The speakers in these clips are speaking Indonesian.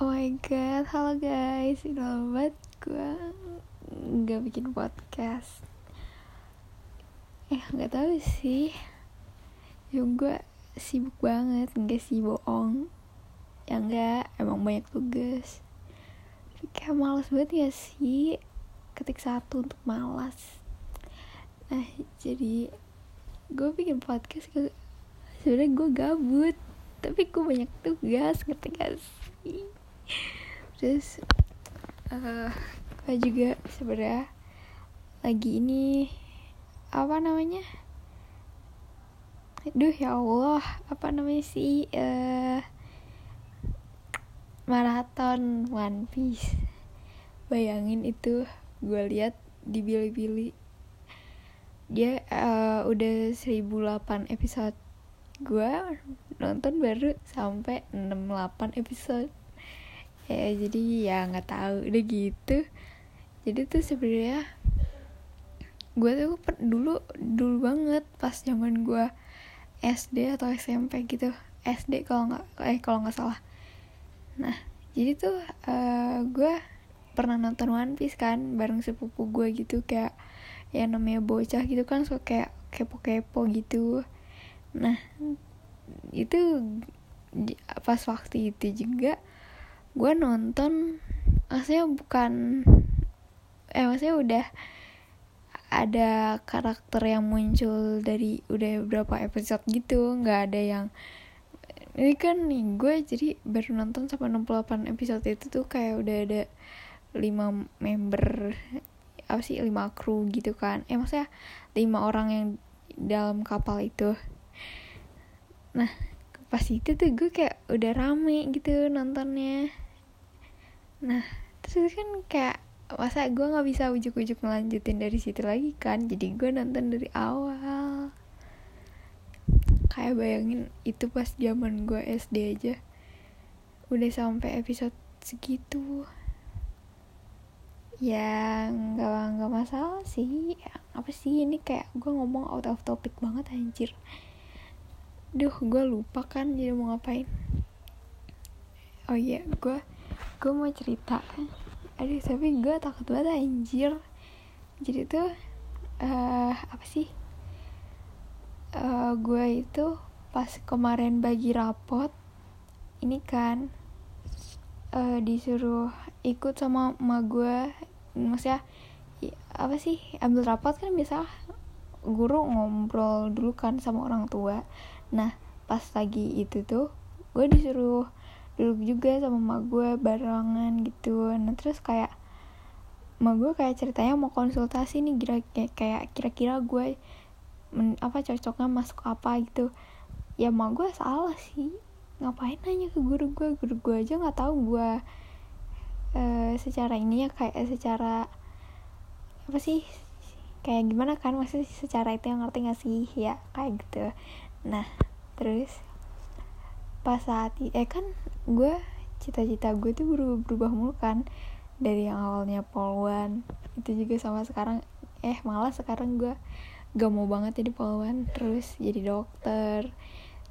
Oh my god, halo guys, lama banget gue nggak bikin podcast. Eh nggak tahu sih, ya gue sibuk banget, nggak sih bohong. Ya enggak, emang banyak tugas. Tapi kayak malas banget ya sih, ketik satu untuk malas. Nah jadi gue bikin podcast sebenarnya gue gabut tapi gue banyak tugas ngerti gak sih terus uh, juga sebenarnya lagi ini apa namanya? Duh ya Allah apa namanya sih uh, maraton One Piece. Bayangin itu gue lihat di Bilibili. Dia uh, udah 1008 episode. Gue nonton baru sampai 68 episode ya jadi ya nggak tahu udah gitu. Jadi tuh sebenarnya gue tuh dulu dulu banget pas zaman gue SD atau SMP gitu. SD kalau nggak eh kalau nggak salah. Nah jadi tuh uh, gue pernah nonton One Piece kan bareng sepupu gue gitu kayak ya namanya bocah gitu kan suka kayak kepo-kepo gitu. Nah itu pas waktu itu juga gue nonton maksudnya bukan eh maksudnya udah ada karakter yang muncul dari udah berapa episode gitu nggak ada yang ini kan nih gue jadi baru nonton sampai 68 episode itu tuh kayak udah ada 5 member apa sih lima kru gitu kan. Eh maksudnya lima orang yang dalam kapal itu. Nah pas itu tuh gue kayak udah rame gitu nontonnya nah terus kan kayak masa gue nggak bisa ujuk-ujuk ngelanjutin dari situ lagi kan? Jadi gue nonton dari awal. Kayak bayangin itu pas zaman gue SD aja. Udah sampai episode segitu. Ya nggak nggak masalah sih. Apa sih? Ini kayak gue ngomong out of topic banget anjir. Duh gue lupa kan jadi mau ngapain. Oh iya gue gue mau cerita. Aduh tapi gue takut banget anjir. Jadi tuh uh, apa sih? Uh, gue itu pas kemarin bagi rapot ini kan uh, disuruh ikut sama emak gue maksudnya apa sih? Ambil rapat kan biasa guru ngobrol dulu kan sama orang tua. Nah pas lagi itu tuh gue disuruh duduk juga sama emak gue barengan gitu. Nah terus kayak emak gue kayak ceritanya mau konsultasi nih kira kayak kira-kira gue men, apa cocoknya masuk apa gitu. Ya emak gue salah sih. Ngapain nanya ke guru gue? Guru gue aja nggak tahu gue. Uh, secara ini ya kayak secara apa sih? Kayak gimana kan? Maksudnya secara itu yang ngerti gak sih? Ya kayak gitu. Nah terus pas saat eh kan gue cita-cita gue tuh berubah, berubah mulu kan. Dari yang awalnya polwan itu juga sama sekarang eh malah sekarang gue gak mau banget jadi polwan. Terus jadi dokter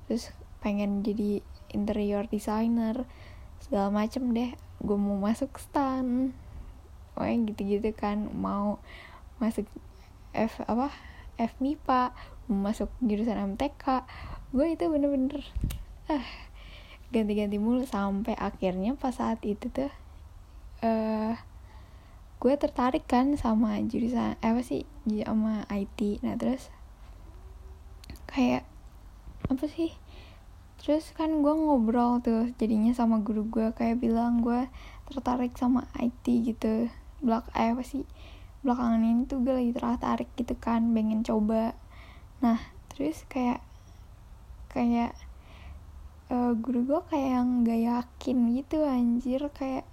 terus pengen jadi interior designer segala macem deh. Gue mau masuk stan pokoknya gitu-gitu kan. Mau masuk F apa F MIPA mau masuk jurusan MTK gue itu bener-bener ah ganti-ganti mulu sampai akhirnya pas saat itu tuh uh, gue tertarik kan sama jurusan eh, apa sih sama IT nah terus kayak apa sih terus kan gue ngobrol tuh jadinya sama guru gue kayak bilang gue tertarik sama IT gitu. Belak eh apa sih belakangan ini tuh gue lagi tertarik gitu kan pengen coba. Nah terus kayak kayak uh, guru gue kayak yang gak yakin gitu anjir kayak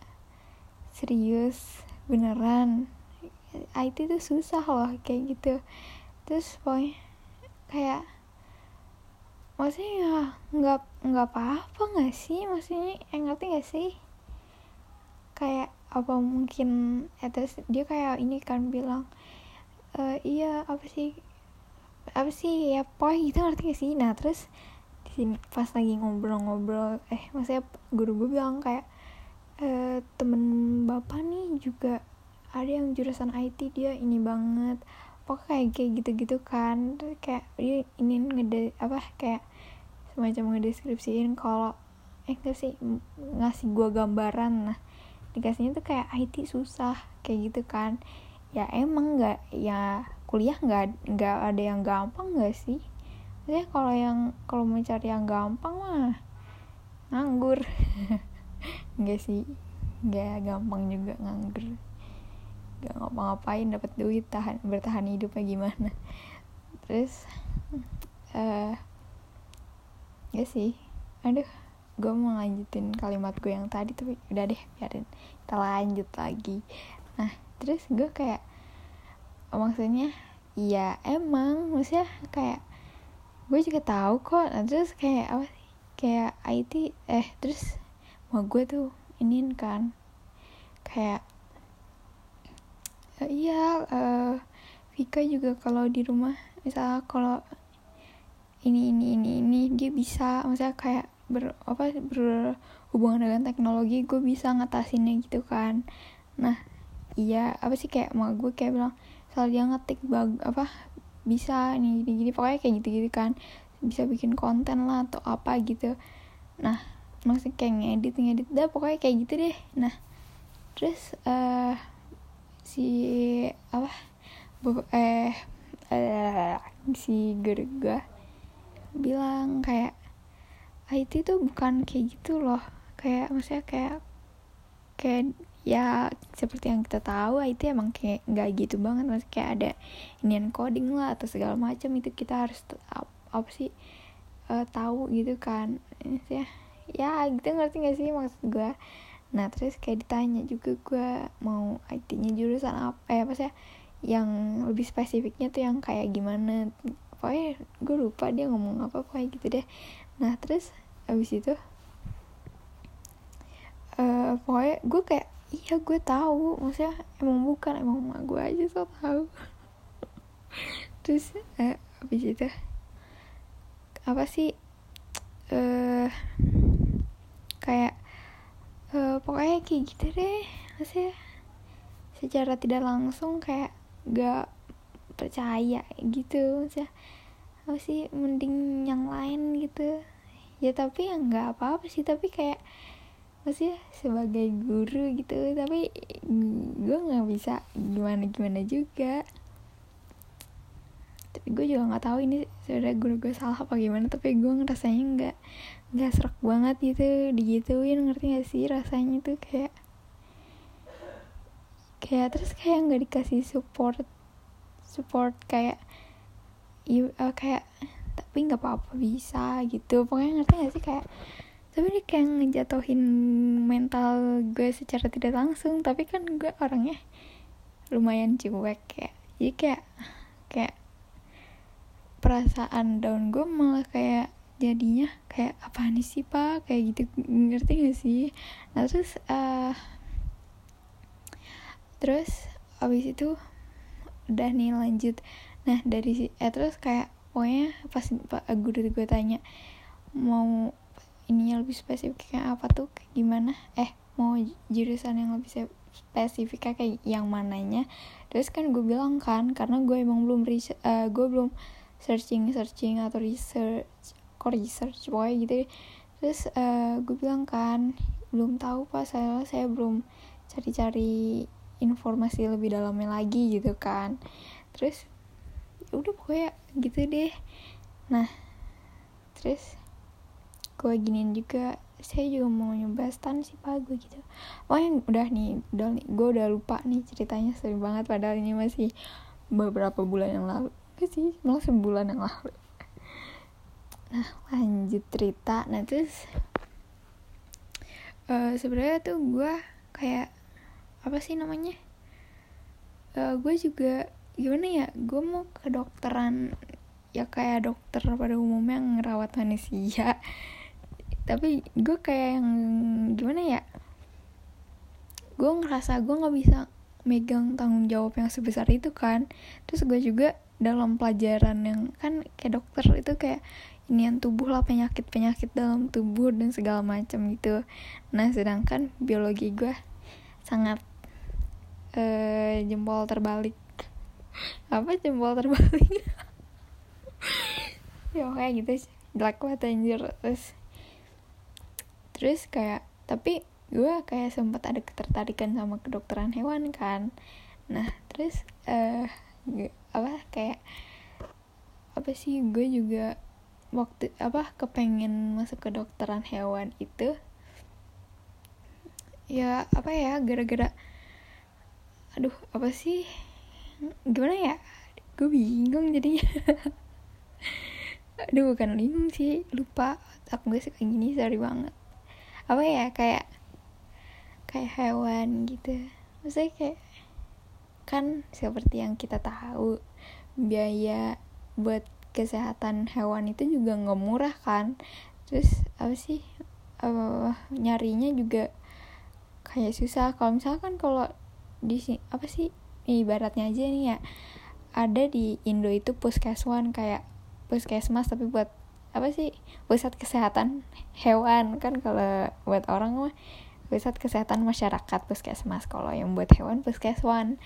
serius beneran. IT tuh susah loh kayak gitu. Terus pokoknya kayak maksudnya ya nggak nggak apa-apa nggak sih? Maksudnya yang ngerti nggak sih? Kayak apa mungkin eh, dia kayak ini kan bilang e, iya apa sih apa sih ya poy gitu ngerti gak sih? Nah terus pas lagi ngobrol-ngobrol eh maksudnya guru gue bilang kayak uh, temen bapak nih juga ada yang jurusan IT dia ini banget. Pokoknya kayak gitu-gitu kan kayak dia ini ngede apa kayak semacam ngedeskripsiin kalau eh enggak sih ngasih gua gambaran. Nah dikasihnya tuh kayak IT susah kayak gitu kan. Ya emang nggak ya kuliah nggak nggak ada yang gampang nggak sih maksudnya kalau yang kalau mencari yang gampang mah nganggur. Nggak sih nggak gampang juga nganggur. Gak ngapa-ngapain dapat duit tahan bertahan hidupnya gimana. Terus uh, ya sih. Aduh gue mau lanjutin kalimat gue yang tadi tapi udah deh biarin. Kita lanjut lagi. Nah terus gue kayak maksudnya ya emang maksudnya kayak gue juga tahu kok. Nah, terus kayak apa sih? Kayak IT eh terus mau gue tuh inin kan. Kayak uh, iya uh, Vika juga kalau di rumah misalnya kalau ini ini ini ini dia bisa. Maksudnya kayak ber apa berhubungan dengan teknologi gue bisa ngatasinnya gitu kan. Nah iya apa sih kayak mau gue kayak bilang soal dia ngetik bag apa bisa nih gini gini pokoknya kayak gitu gitu kan. Bisa bikin konten lah atau apa gitu. Nah maksudnya kayak ngedit ngedit dah pokoknya kayak gitu deh. Nah terus uh, si apa? Eh eh si guru gue bilang kayak IT tuh bukan kayak gitu loh. Kayak maksudnya kayak kayak ya seperti yang kita tahu IT emang kayak nggak gitu banget. Maksudnya kayak ada inian coding lah atau segala macam itu kita harus apa sih uh, tahu gitu kan. Ya ya gitu ngerti gak sih maksud gue nah terus kayak ditanya juga gue mau IT-nya jurusan apa eh apa sih yang lebih spesifiknya tuh yang kayak gimana. Pokoknya gue lupa dia ngomong apa pokoknya gitu deh. Nah terus abis itu uh, pokoknya gue kayak iya gue tahu. Maksudnya emang bukan emang mak gue aja so tahu terus uh, abis itu apa sih eh kayak uh, pokoknya kayak gitu deh maksudnya secara tidak langsung kayak gak percaya gitu maksudnya apa sih mending yang lain gitu. Ya tapi ya nggak apa-apa sih tapi kayak maksudnya sebagai guru gitu. Tapi gue nggak bisa gimana gimana juga. Gue juga nggak tahu ini sebenarnya guru gue salah apa gimana tapi gue ngerasanya nggak nggak serak banget gitu digituin ngerti gak sih rasanya tuh kayak kayak terus kayak nggak dikasih support support kayak you, uh, kayak tapi nggak apa-apa bisa gitu. Pokoknya ngerti gak sih kayak tapi dia kayak ngejatuhin mental gue secara tidak langsung. Tapi kan gue orangnya lumayan cuek kayak jadi kayak kayak perasaan down gue malah kayak jadinya kayak apa nih sih pak? Kayak gitu. Ngerti gak sih? Nah terus uh, terus abis itu udah nih lanjut. Nah dari si eh terus kayak pokoknya pas pak guru gue tanya mau ininya lebih spesifiknya apa tuh? Kayak gimana? Eh mau jurusan yang lebih spesifik kayak yang mananya? Terus kan gue bilang kan karena gue emang belum uh, gue belum searching searching atau research kok research pokoknya gitu terus uh, gue bilang kan belum tahu pak saya saya belum cari-cari informasi lebih dalamnya lagi gitu kan. Terus ya udah pokoknya gitu deh. Nah terus gue giniin juga. Saya juga mau nyoba stan sih pak gue gitu. Pokoknya udah nih udah nih gue udah lupa nih ceritanya sering banget padahal ini masih beberapa bulan yang lalu. Gak sih malah sebulan yang lalu. Nah lanjut cerita. Nah terus uh, sebenarnya tuh gue kayak apa sih namanya? Uh, gue juga gimana ya? Gue mau ke dokteran ya kayak dokter pada umumnya yang ngerawat manusia tapi gue kayak yang gimana ya? Gue ngerasa gue nggak bisa megang tanggung jawab yang sebesar itu kan. Terus gue juga dalam pelajaran yang kan kayak dokter itu kayak inian tubuh lah penyakit penyakit dalam tubuh dan segala macam gitu. Nah sedangkan biologi gue sangat uh, jempol terbalik. Apa jempol terbalik? Ya kayak gitu jelek banget anjir. Terus terus kayak tapi gue kayak sempat ada ketertarikan sama kedokteran hewan kan. Nah terus eh uh, apa kayak apa sih gue juga waktu apa kepengen masuk ke kedokteran hewan itu. Ya apa ya gara-gara aduh apa sih gimana ya gue bingung jadinya. Aduh bukan bingung sih lupa. Aku gue suka gini sorry banget apa ya kayak kayak hewan gitu. Maksudnya kayak kan seperti yang kita tahu biaya buat kesehatan hewan itu juga nggak murah kan. Terus apa sih uh, nyarinya juga kayak susah. Kalau misalkan kalau di apa sih ibaratnya aja nih ya ada di Indo itu puskeswan kayak puskesmas tapi buat apa sih? Pusat kesehatan hewan. Kan kalau buat orang mah pusat kesehatan masyarakat. Puskesmas. Kalau yang buat hewan puskeswan.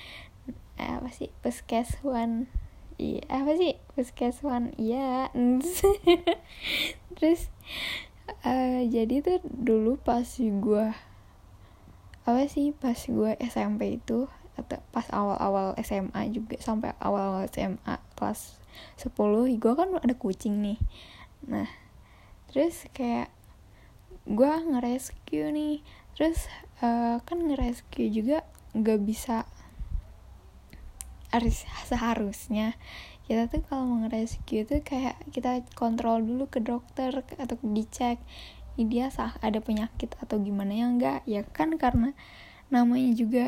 Eh, apa sih? Puskeswan. Iya apa sih? Puskeswan. Iya. Terus uh, jadi tuh dulu pas gue apa sih? Pas gue SMP itu atau pas awal-awal SMA juga sampai awal-awal SMA kelas 10 gue kan ada kucing nih nah terus kayak gue ngerescue nih. Terus uh, kan ngerescue juga nggak bisa harus seharusnya. Kita tuh kalau mau ngerescue tuh kayak kita kontrol dulu ke dokter atau dicek ini dia sah ada penyakit atau gimana ya? Enggak ya kan karena namanya juga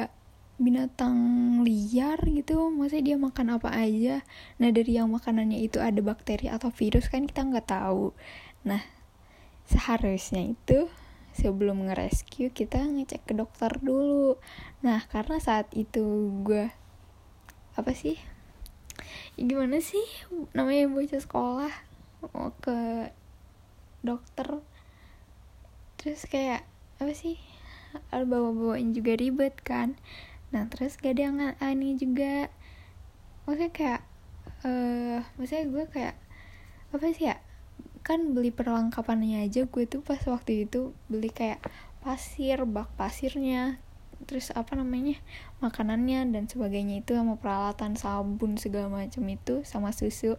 binatang liar gitu maksudnya dia makan apa aja. Nah dari yang makanannya itu ada bakteri atau virus kan kita nggak tahu. Nah seharusnya itu sebelum nge-rescue kita ngecek ke dokter dulu. Nah karena saat itu gue apa sih? Ya gimana sih? Namanya bocah sekolah mau ke dokter. Terus kayak apa sih? Ada bawa bawain juga ribet kan nah terus gak ada yang ini juga. Maksudnya kayak eh uh, maksudnya gue kayak apa sih ya? Kan beli perlengkapannya aja gue tuh pas waktu itu beli kayak pasir bak pasirnya terus apa namanya makanannya dan sebagainya itu sama peralatan sabun segala macam itu sama susu.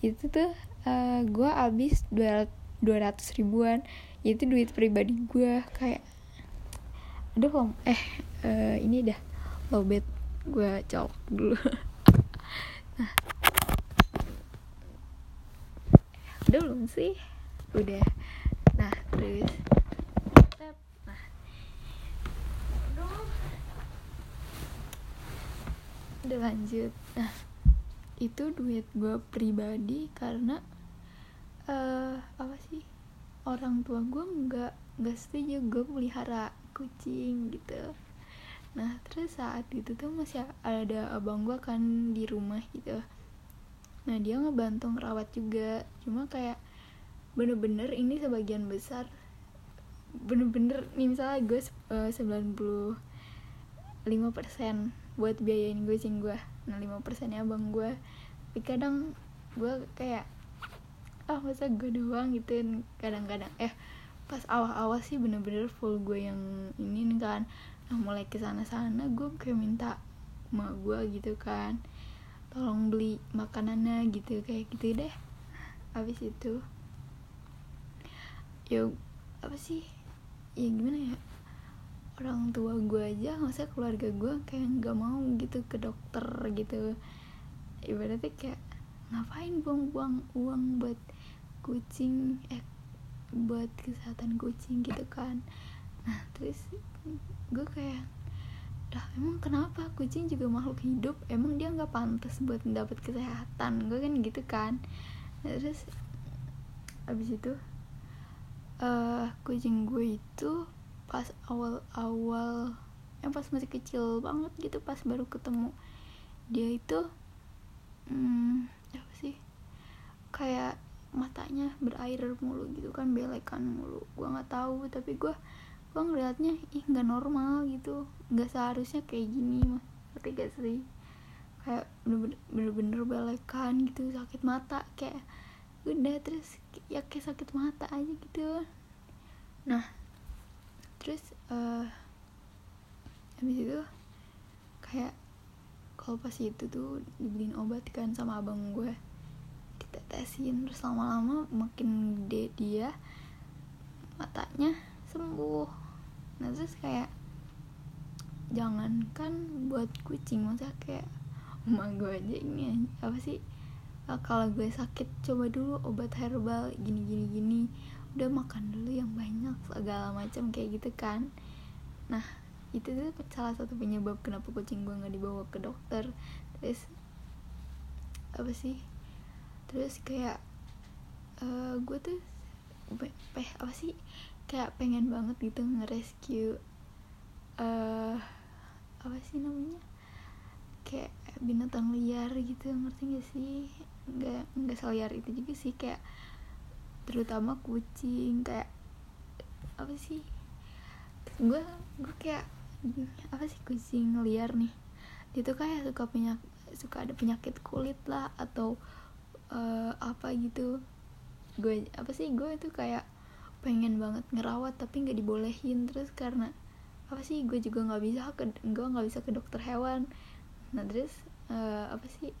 Itu tuh uh, gue abis dua ratus ribuan. Itu duit pribadi gue kayak aduh eh uh, ini dah lobet gue colok dulu. Nah. Udah belum sih. Udah. Nah terus. Nah. Udah lanjut. Nah itu duit gue pribadi karena uh, apa sih? Orang tua gue nggak nggak setuju. Gue pelihara kucing gitu nah terus saat itu tuh masih ada abang gue kan di rumah gitu. Nah dia ngebantu ngerawat juga. Cuma kayak bener-bener ini sebagian besar bener-bener nih misalnya gue uh, 95% buat biayain kucing gue nah 5% nya abang gue tapi kadang gue kayak ah masa gue doang gitu? Kadang-kadang eh pas awal-awal sih bener-bener full gue yang ini kan nah mulai ke sana-sana gue kayak minta emak gue gitu kan tolong beli makanannya gitu kayak gitu deh. Habis itu ya apa sih ya gimana ya orang tua gue aja masa keluarga gue kayak nggak mau gitu ke dokter gitu. Ibaratnya kayak ngapain buang-buang uang buat kucing eh buat kesehatan kucing gitu kan. Nah terus gue kayak lah emang kenapa? Kucing juga makhluk hidup. Emang dia nggak pantas buat mendapat kesehatan. Gue kan gitu kan. Terus abis itu uh, kucing gue itu pas awal-awal yang pas masih kecil banget gitu pas baru ketemu dia itu hmm, apa sih kayak matanya berair mulu gitu kan belekan mulu. Gue nggak tahu tapi gue gue ngeliatnya ih nggak normal gitu. Nggak seharusnya kayak gini mah. Ngerti gak sih? Kayak bener-bener belekan gitu sakit mata kayak udah terus ya kayak sakit mata aja gitu. Nah terus uh, habis itu kayak kalau pas itu tuh dibeliin obat kan sama abang gue ditetesin terus lama-lama makin gede dia matanya sembuh nah terus kayak jangankan buat kucing masa kayak emak gue aja ini apa sih ah, kalau gue sakit coba dulu obat herbal gini gini gini. Udah makan dulu yang banyak segala macam kayak gitu kan. Nah itu tuh salah satu penyebab kenapa kucing gue nggak dibawa ke dokter. Terus apa sih terus kayak uh, gue tuh apa sih kayak pengen banget gitu nge-rescue uh, apa sih namanya? Kayak binatang liar gitu ngerti gak sih? Nggak nggak seliar itu juga sih kayak terutama kucing kayak apa sih? Gue gue kayak apa sih kucing liar nih? Dia tuh kayak suka penyak suka ada penyakit kulit lah atau uh, apa gitu. Gue apa sih gue itu kayak pengen banget ngerawat tapi nggak dibolehin. Terus karena apa sih gue juga nggak bisa ke gue nggak bisa ke dokter hewan. Nah terus uh, apa sih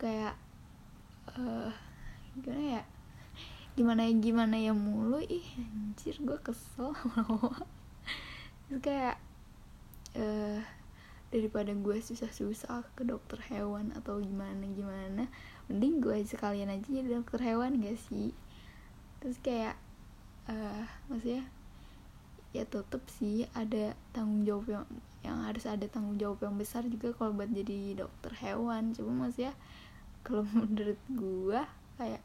kayak uh, gimana ya gimana ya gimana ya mulu ih anjir gue kesel. Terus kayak uh, daripada gue susah-susah ke dokter hewan atau gimana gimana mending gue sekalian aja jadi dokter hewan gak sih terus kayak uh, maksudnya ya tetep sih ada tanggung jawab yang yang harus ada tanggung jawab yang besar juga kalau buat jadi dokter hewan. Cuma maksudnya kalau menurut gue kayak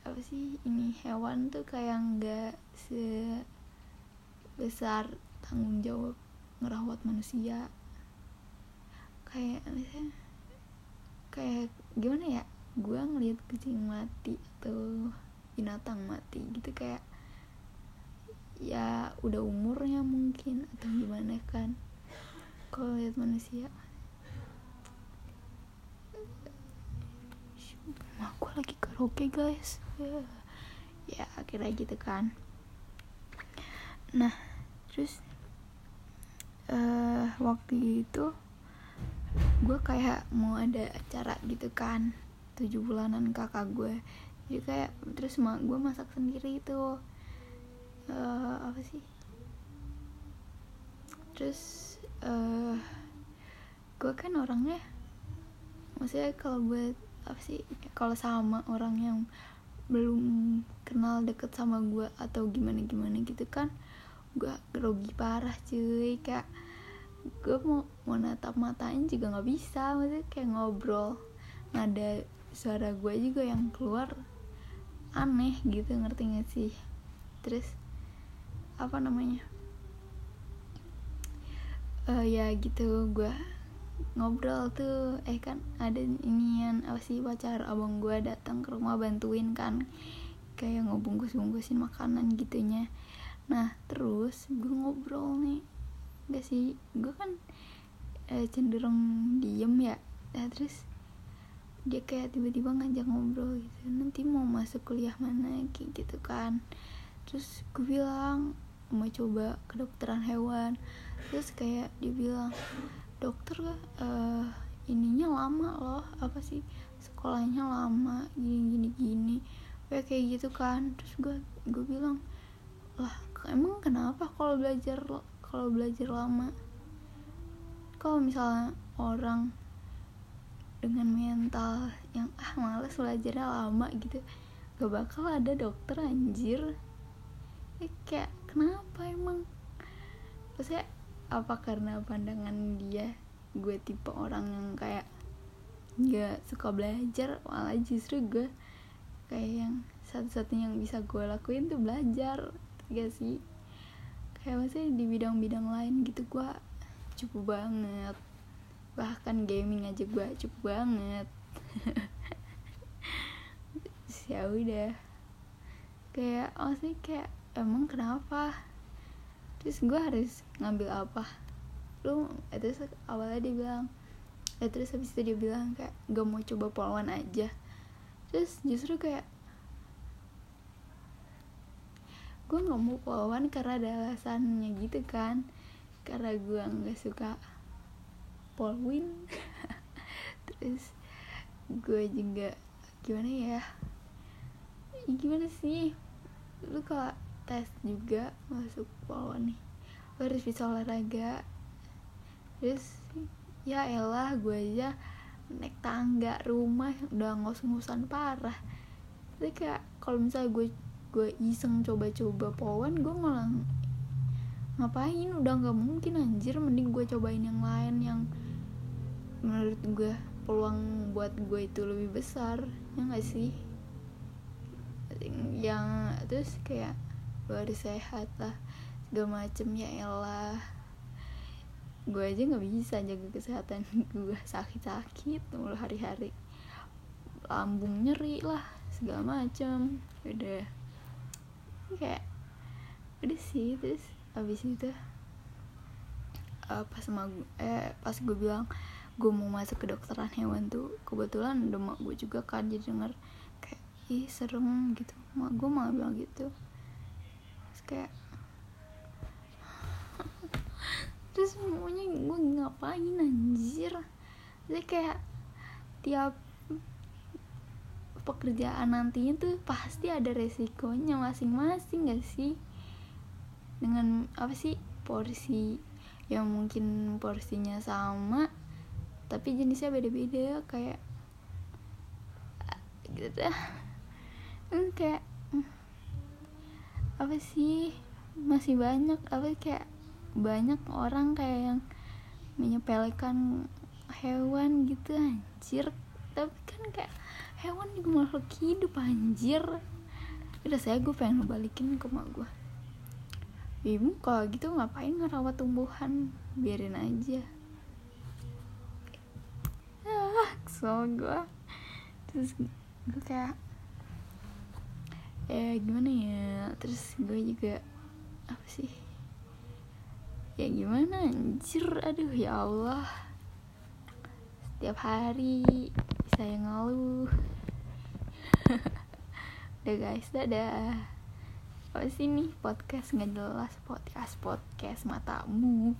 apa sih ini hewan tuh kayak nggak se besar tanggung jawab ngerawat manusia. Kayak misalnya kayak gimana ya? Gue ngeliat kucing mati atau binatang mati gitu kayak ya udah umurnya mungkin atau gimana kan. Kalau lihat manusia aku lagi karaoke guys. Ya akhirnya gitu kan. Nah terus uh, waktu itu gue kayak mau ada acara gitu kan. Tujuh bulanan kakak gue jadi kayak terus mak gue masak sendiri itu. Uh, apa sih? Terus uh, gue kan orangnya maksudnya kalau buat apa sih kalau sama orang yang belum kenal deket sama gue atau gimana gimana gitu kan gue grogi parah cuy. Kayak gue mau mau natap matain juga nggak bisa. Maksudnya kayak ngobrol nada suara gue juga yang keluar aneh gitu ngerti gak sih? Terus apa namanya? Uh, ya gitu gue ngobrol tuh eh kan ada inian apa sih pacar abang gue datang ke rumah bantuin kan kayak ngebungkus bungkusin makanan gitunya. Nah terus gue ngobrol nih gak sih? Gue kan eh, cenderung diem ya. Nah terus dia kayak tiba-tiba ngajak ngobrol gitu nanti mau masuk kuliah mana? Kayak gitu kan. Terus gue bilang mau coba kedokteran hewan. Terus kayak dia bilang dokter uh, ininya lama loh apa sih sekolahnya lama gini gini gini kayak kayak gitu kan. Terus gue gue bilang lah emang kenapa kalau belajar kalau belajar lama? Kalau misalnya orang dengan mental yang ah males belajarnya lama gitu. Gak bakal ada dokter anjir. Eh, kayak kenapa emang? Maksudnya apa karena pandangan dia? Gue tipe orang yang kayak gak suka belajar malah justru gue kayak yang satu-satunya yang bisa gue lakuin tuh belajar gak sih. Kayak maksudnya di bidang-bidang lain gitu gue cukup banget bahkan gaming aja gue cukup banget. Ya udah. Kayak maksudnya kayak emang kenapa? Terus gue harus ngambil apa? Lu terus awalnya dia bilang ya terus habis itu dia bilang kayak gak mau coba poluan aja. Terus justru kayak gue nggak mau poluan karena ada alasannya gitu kan. Karena gue nggak suka polwin. Terus gue juga gimana ya? Gimana sih? Lu kalau tes juga masuk poluan nih. Lu harus bisa olahraga. Terus ya elah gue aja naik tangga rumah udah ngos-ngosan parah. Tapi kayak kalau misalnya gue gue iseng coba-coba poluan gue malah ngapain? Udah nggak mungkin anjir. Mending gue cobain yang lain yang menurut gue peluang buat gue itu lebih besar ya gak sih? Yang terus kayak gue harus sehat lah segala macem ya elah. Gue aja nggak bisa jaga kesehatan gue sakit-sakit mulu hari-hari. Lambung nyeri lah segala macem udah. Kayak udah sih terus abis itu uh, pas sama gue, eh pas gue bilang gue mau masuk ke dokteran hewan tuh kebetulan udah mak gue juga kan jadi denger kayak ih serem gitu. Mak gue malah bilang gitu. Terus kayak terus semuanya gue ngapain anjir? Jadi kayak tiap pekerjaan nantinya tuh pasti ada resikonya masing-masing gak sih? Dengan apa sih porsi yang mungkin porsinya sama tapi jenisnya beda-beda kayak gitu. Hmm, kayak hmm, apa sih? Masih banyak apa kayak banyak orang kayak yang menyepelekan hewan gitu anjir. Tapi kan kayak hewan juga makhluk hidup anjir. Udah saya gue pengen balikin ke mak gue ibu kalau gitu ngapain ngerawat tumbuhan? Biarin aja kesel gue terus gue kayak ya gimana ya? Terus gue juga apa sih? Ya gimana anjir? Aduh ya Allah. Setiap hari saya ngeluh. Udah guys dadah. Apa sih nih podcast? Nggak jelas podcast podcast matamu